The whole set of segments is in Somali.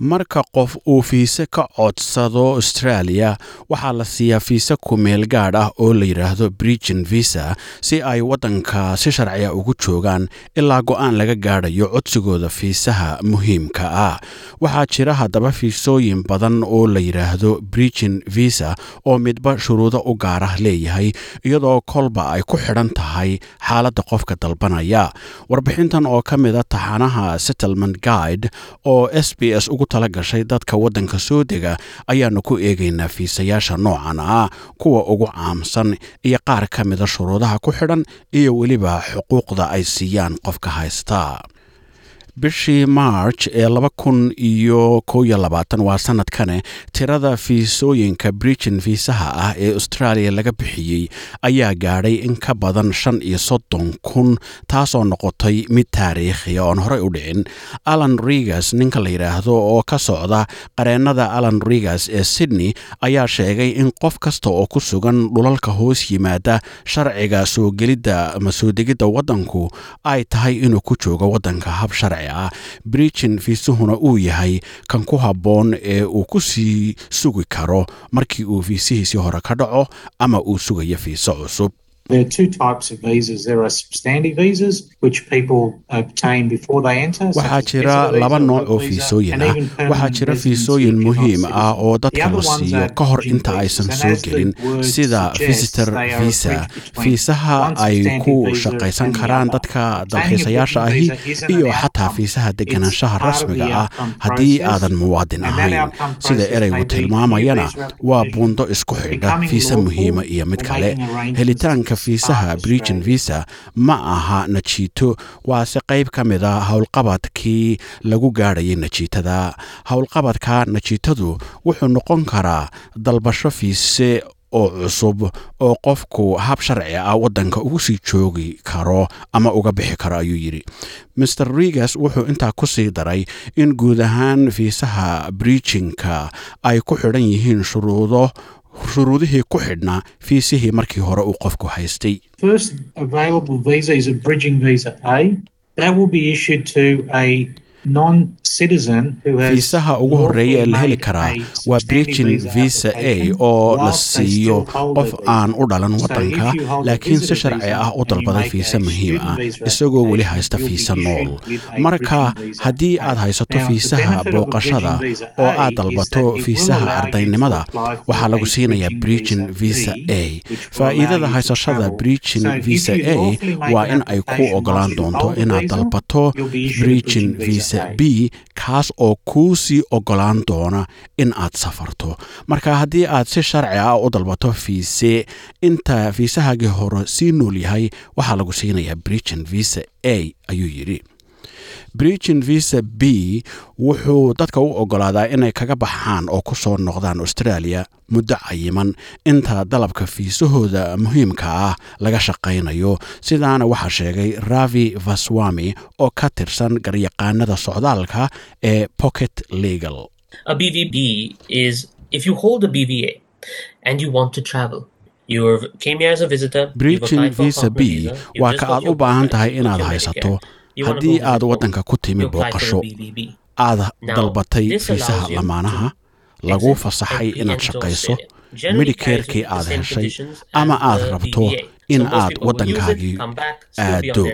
marka qof uu fiise ka codsado australia waxaa la siiyaa fiise kumeel gaadh ah oo la yidhaahdo bridgen visa si ay waddanka si sharciya ugu joogaan ilaa go'aan laga gaadhayo codsigooda fiisaha muhiimka ah. Waxaa jira haddaba fiisooyin badan oo la yidhaahdo bridgen visa oo midba shuruudo u gaarah leeyahay iyadoo kolba ay ku xidhan tahay xaaladda qofka dalbanaya. Warbixintan oo ka mida taxanaha settlement guide oo s b s ugu tala gashay dadka waddanka soo dega ayaanu ku eegaynaa fiisayaasha noocan ah kuwa ugu caamsan iyo qaar ka mida shuruudaha ku xidhan iyo weliba xuquuqda ay siiyaan qofka haysta bishii march ee laba kun iyo kow iyo labaatan waa sanadkane tirada fiisooyinka bridgen fiisaha ah ee australia laga bixiyey ayaa gaadhay in ka badan shan iyo soddon kun taasoo noqotay mid taariikhiya oon horey u dhicin. Alan rigas ninka la yidhaahdo oo ka socda qareennada alan rigas ee sydney ayaa sheegay in qof kasta oo ku sugan dhulalka hoos yimaada sharciga soo gelidda ama degidda waddanku ay tahay inuu ku joogo waddanka hab sharci ah bridgen fiisuhuna uu yahay kan ku habboon ee uu ku sii sugi karo markii uu fiisihiisii hore ka dhaco ama uu sugayo fiiso cusub There are two types of visas. There are substantive visas, which people obtain before they enter. waxaa jira laba nooc oo fiisooyin and ah waxaa jira fiisooyin muhiim ah oo dadka la siiyo ka hor inta aysan soo gelin. sida visitor visa. fiisaha ay ku shaqaysan karaan dadka dalxiisayaasha ahi iyo xataa fiisaha deganaanshaha rasmiga ah haddii aadan muwaadin ahayn sida ereygu tilmaamayana waa buundo isku xidha fiisa muhiima iyo mid kale helitaanka to fiisaha depart bridgen Australia. visa ma aha najiito waase qayb ka mid a howlqabadkii lagu gaadhayay najiitada howlqabadka najiitadu wuxuu noqon karaa dalbasho fiise oo cusub oo qofku hab sharci ah waddanka ugu sii joogi karo ama uga bixi karo ayuu yidhi. Master rigas wuxuu intaa ku sii daray in guud ahaan fiisaha bridginka ay ku xidhan yihiin shuruudo shuruudihii ku xidhnaa fiisihii markii hore uu qofku haystay Fiisaha ugu horreeya ee la heli karaa waa bridgin visa a oo la siiyo qof aan u dhalan waddanka laakiin si sharci ah u dalbaday fiise muhiim ah isagoo weli haysta fiise nool. marka haddii aad haysato fiisaha booqashada oo aad dalbato fiisaha ardaynimada waxaa lagu siinayaa bridgin visa a. faa'iidada haysashada if visa a waa in ay ku ogolaan doonto inaad dalbato bridging visa visa A. b kaas oo kuu sii ogolaan doona in aad safarto marka haddii aad si sharci ah u dalbato fiise inta fiisahaagii hore sii nool yahay waxaa lagu siinayaa bridgin visa a ayuu yidhi bridgin visa b wuxuu dadka u ogolaadaa inay kaga baxaan oo ku soo noqdaan australia muddo cayiman. Inta dalabka fiisahooda muhiimka ah laga shaqaynayo sidaana waxaa sheegay ravi vaswami oo ka tirsan garyaqaanada socdaalka ee pocket legal. A visa b waa ka aad u baahan tahay inaad haysato haddii aad waddanka ku timi you apply for a booqasho aad dalbatay fiisaha lamaanaha lagu fasaxay inaad shaqayso carries aad heshay ama aad rabto in aad waddankaagii aado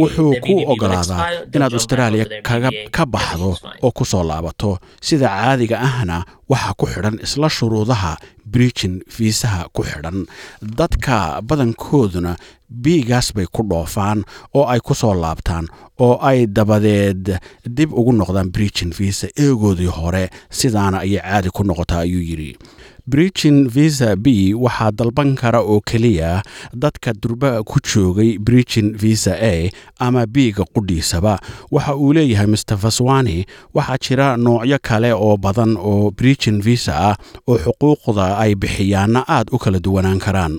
wuxuu their ku BVB will ogolaadaa inaad BVA, ka baxdo oo ku soo laabato. Sida caadiga ahna waxaa ku xidhan isla shuruudaha bridgin fiisaha ku xidhan. Dadka badankooduna biigaas bay ku dhoofaan oo ay ku soo laabtaan oo ay dabadeed dib ugu noqdaan bridgin visa eegoodii hore sidaana ayay caadi ku noqotaa ayuu yidhi. Bridgin visa b waxaa dalban kara oo keliya dadka durba ku joogay bridgin visa a ama biiga qudhiisaba. Waxa uu leeyahay mr vaswani waxaa jira noocyo kale oo badan oo bridgin visa ah oo xuquuqda ay bixiyaanna aad u kala duwanaan karaan.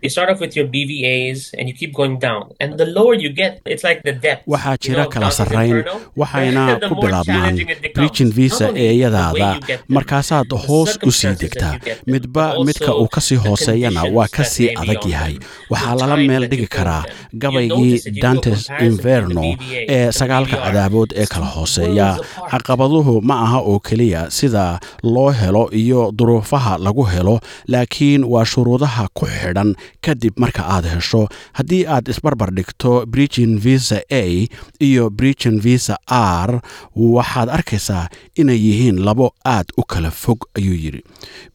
You start off with your BVAs and you keep going down. And the lower you get, it's like the depth. waxaa jira kala sarrayn waxayna ku bilaabmaan bridgin visa eeyadaada. markaasaad hoos u sii degtaa. midba midka uu ka sii hooseeyana waa ka sii adag yahay. waxaa lala meel dhigi karaa gabaygii dantes inverno ee sagaalka cadaabood ee kala hooseeya. caqabaduhu ma aha oo keliya sida loo helo iyo duruufaha lagu helo laakiin waa shuruudaha ku xidhan kadib marka aad hesho haddii aad isbarbar dhigto bridgin visa a iyo bridgin visa r waxaad arkaysaa inay yihiin labo aad u kala fog ayuu yidhi.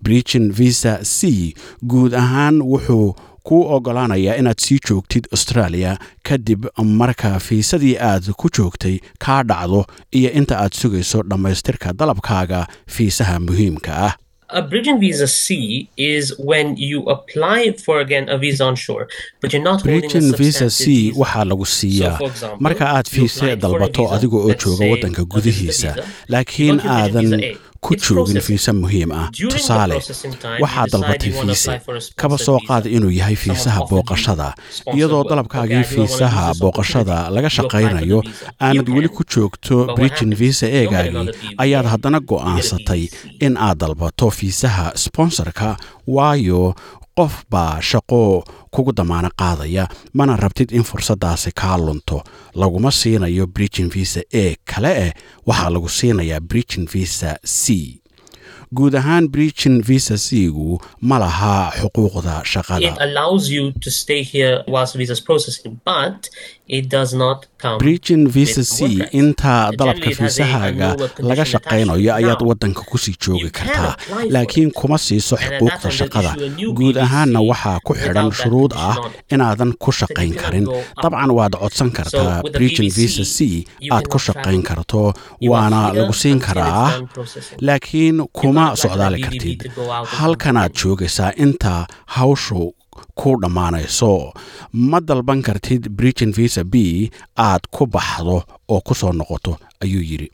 Bridgin visa c guud ahaan wuxuu kuu ogolaanayaa inaad sii joogtid australia kadib marka fiisadii aad ku joogtay kaa dhacdo iyo inta aad sugayso dhammaystirka dalabkaaga fiisaha muhiimka ah bridging visa C is when you apply for again a visa on shore, but you're not holding a bridgin visa c waxaa lagu siiyaa marka aad fiise dalbato adiga oo jooga waddanka gudihiisa laakiin aadan? Ku joogin fiise muhiim ah. Tusaale waxaad dalbatay fiise kaba soo visa. qaad inuu yahay fiisaha booqashada. iyadoo dalabkaagii fiisaha booqashada laga shaqaynayo aanad weli ku joogto happens? visa eegaagii ayaad haddana go'aansatay in aad dalbato fiisaha sponsorka waayo qof baa shaqo kugu damaano qaadaya mana rabtid in fursaddaasi kaa lunto. Laguma siinayo bridgin visa e kale eh waxaa lagu siinayaa bridgin visa c guud ahaan bridgin visa c-gu ma laha xuquuqda shaqada. It allows you to stay here whilst visa c work rights. inta Generally, dalabka fiisahaaga laga shaqaynayo ayaad waddanka ku sii joogi kartaa laakiin kuma siiso xuquuqda shaqada. guud ahaanna waxaa ku xidhan shuruud ah inaadan ku shaqayn karin. dabcan waad codsan kartaa BBC, visa c aad ku shaqayn karto waana lagu siin karaa. laakiin kuma for socdaali kartid. Halkanaad joogaysaa inta hawshu ku dhammaanayso ma dalban kartid bridgin visa b aad ku baxdo oo ku soo noqoto ayuu yidhi.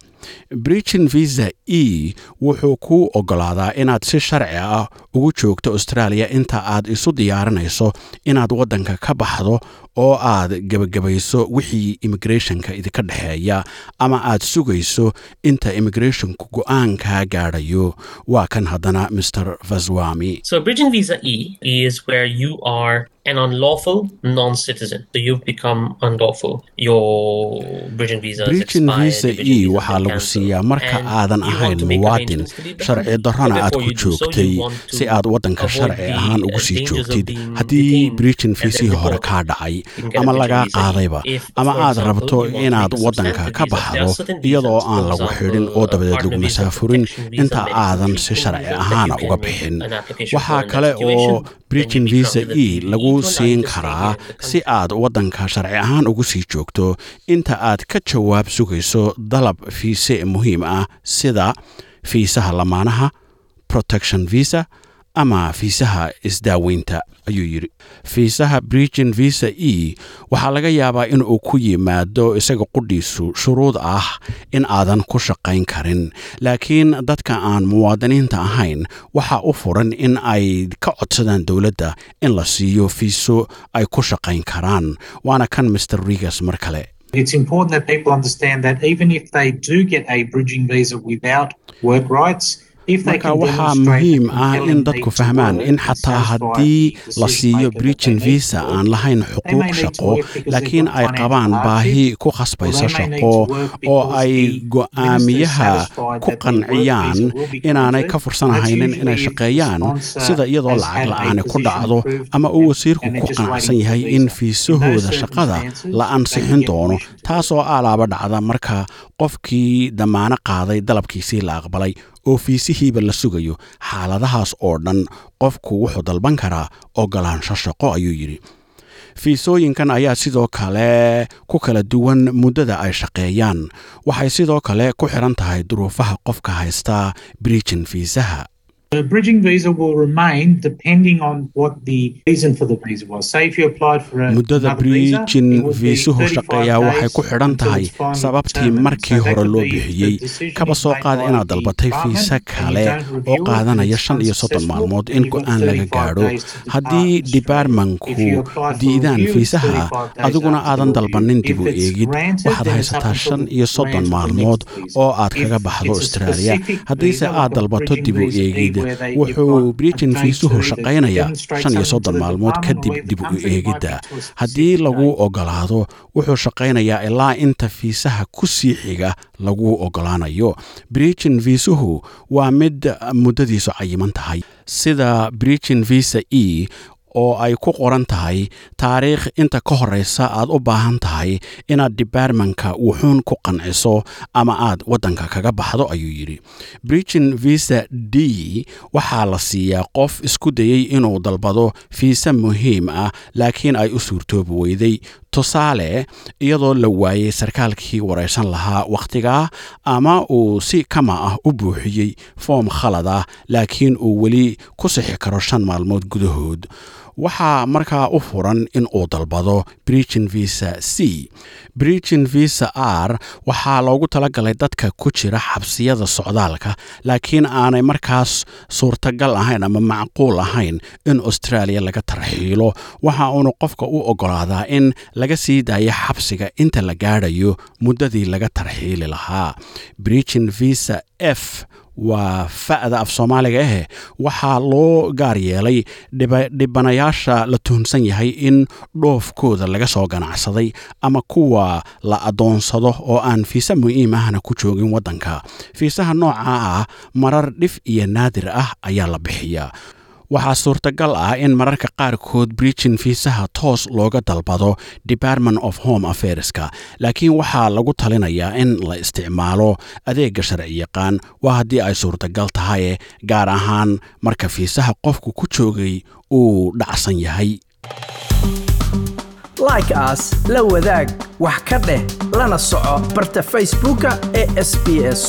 Bridgin visa e wuxuu kuu oggolaadaa inaad si sharci ah ugu joogto australia inta aad isu diyaarinayso inaad waddanka ka baxdo oo aad gebagabayso wixii immigrationka idinka dhexeeya ama aad sugayso inta immigrationku go'aankaa gaadhayo. Waa kan haddana mr vaswami. So, bridging visa E is where you are an unlawful non-citizen. So you've become unlawful. Your bridging visa is bridgin expired, visa your bridging e waxaa lagu siiyaa marka aadan ahayn muwaadin sharci darrona aad ku joogtay si aad waddanka sharci ahaan ugu sii joogtid. haddii and then viisihii hore kaa dhacay ama lagaa qaadayba ama aad rabto inaad waddanka ka baxdo iyadoo aan lagu xidhin oo dabadeed lagu masaafurin inta aadan si sharci ahaana uga bixin. waxaa kale oo become visa e lagu siin karaa si aad waddanka sharci ahaan ugu sii joogto. Inta aad ka jawaab sugayso dalab fiise muhiim ah sida fiisaha lamaanaha protection visa ama fiisaha isdaaweynta ayuu yidhi. Fiisaha bridgin visa e waxaa laga yaabaa in uu ku yimaado isaga qudhiisu shuruud ah in aadan ku shaqayn karin. Laakiin dadka aan muwaadiniinta ahayn waxaa u furan in ay ka codsadaan dowladda in la siiyo fiiso ay ku shaqayn karaan waana kan mr rigas mar kale Marka waxaa muhiim ah in dadku fahmaan in xataa haddii la siiyo need visa aan lahayn xuquuq shaqo laakiin ay qabaan baahi ku khasbaysa shaqo oo ay go'aamiyaha ku qanciyaan inaanay ka fursanahaynin inay shaqeeyaan sida iyadoo lacag la'aani ku dhacdo ama uu wasiirku ku qanacsan yahay in fiisahooda shaqada la ansixin doono taasoo alaaba dhacda marka qofkii damaano qaaday dalabkiisii la aqbalay oo fiisihiiba la sugayo xaaladahaas oo dhan qofku wuxuu dalban karaa ogolaansho shaqo ayuu yidhi. Fiisooyinkan ayaa sidoo kale ku kala duwan muddada ay shaqeeyaan. Waxay sidoo kale ku xidhan tahay duruufaha qofka haysta bridgin fiisaha The bridging visa will remain depending on what the reason for the visa was. Say if you applied for a, muddada another visa, bridgin it would be viisuhu 35 shaqeeyaa waxay ku xidhan tahay sababtii markii hore loo bixiyey kaba soo made qaad by inaad dalbatay fiisa kale oo qaadanaya shan iyo soddon maalmood in go'aan laga 35 gaadho haddii dibaarmanku diidaan fiisaha 35 days adiguna aadan dalbanin dib u eegid waxaad haysataa shan iyo soddon maalmood oo aad kaga baxdo it's a australia. specific haddiise aad dalbato bridging dib u eegid wuxuu date fiisuhu to either shaqaynaya demonstrate shan iyo soddon maalmood kadib dib u eegidda haddii lagu ogolaado wuxuu shaqaynayaa ilaa inta fiisaha ku sii xiga lagu ogolaanayo. Bridgin viisuhu waa mid muddadiisu cayiman tahay. Sida bridgin visa e oo ay ku qoran tahay taariikh inta ka horeysa aad u baahan tahay inaad dibaarmanka wuxuun ku qanciso ama aad waddanka kaga baxdo ayuu yidhi. Bridgin visa d waxaa la siiyaa qof isku dayey inuu dalbado fiisa muhiim ah laakiin ay u suurtoobi weyday tusaale iyadoo la waayey sarkaalkii waraysan lahaa wakhtigaa ama uu si kama ah u buuxiyey foom khalad ah laakiin uu weli ku sixi karo shan maalmood gudahood waxaa markaa u furan in uu dalbado bridgin visa c. Bridgin visa r waxaa loogu talagalay dadka ku jira xabsiyada socdaalka laakiin aanay markaas suurtagal ahayn ama macquul ahayn in australia laga tarxiilo. Waxa uunu qofka u ogolaadaa in laga sii daayo xabsiga inta la gaadhayo muddadii laga tarxiili lahaa. Bridgin visa f waa fa'da af soomaaliga ahe waxaa loo gaar yeelay dhibanayaasha la tuhunsan yahay in dhoofkooda laga soo ganacsaday ama kuwa la adoonsado oo aan fiisa muhiim ahna ku joogin waddanka. Fiisaha noocaa ah marar dhif iyo naadir ah ayaa la bixiyaa waxaa suurtagal ah in mararka qaarkood bridgin fiisaha toos looga dalbado department of home affairska laakiin waxaa lagu talinayaa in la isticmaalo adeegga sharci yaqaan. Waa haddii ay suurtagal tahay gaar ahaan marka fiisaha qofku ku joogay uu dhacsan yahay. Like aas la wadaag wax ka dheh lana soco barta facebooka ee sb s